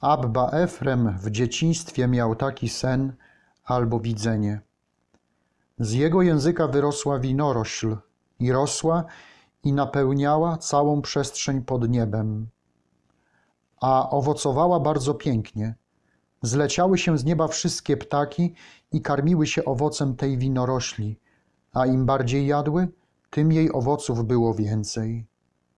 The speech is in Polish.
Abba Efrem w dzieciństwie miał taki sen albo widzenie. Z jego języka wyrosła winorośl i rosła i napełniała całą przestrzeń pod niebem, a owocowała bardzo pięknie. Zleciały się z nieba wszystkie ptaki i karmiły się owocem tej winorośli, a im bardziej jadły, tym jej owoców było więcej.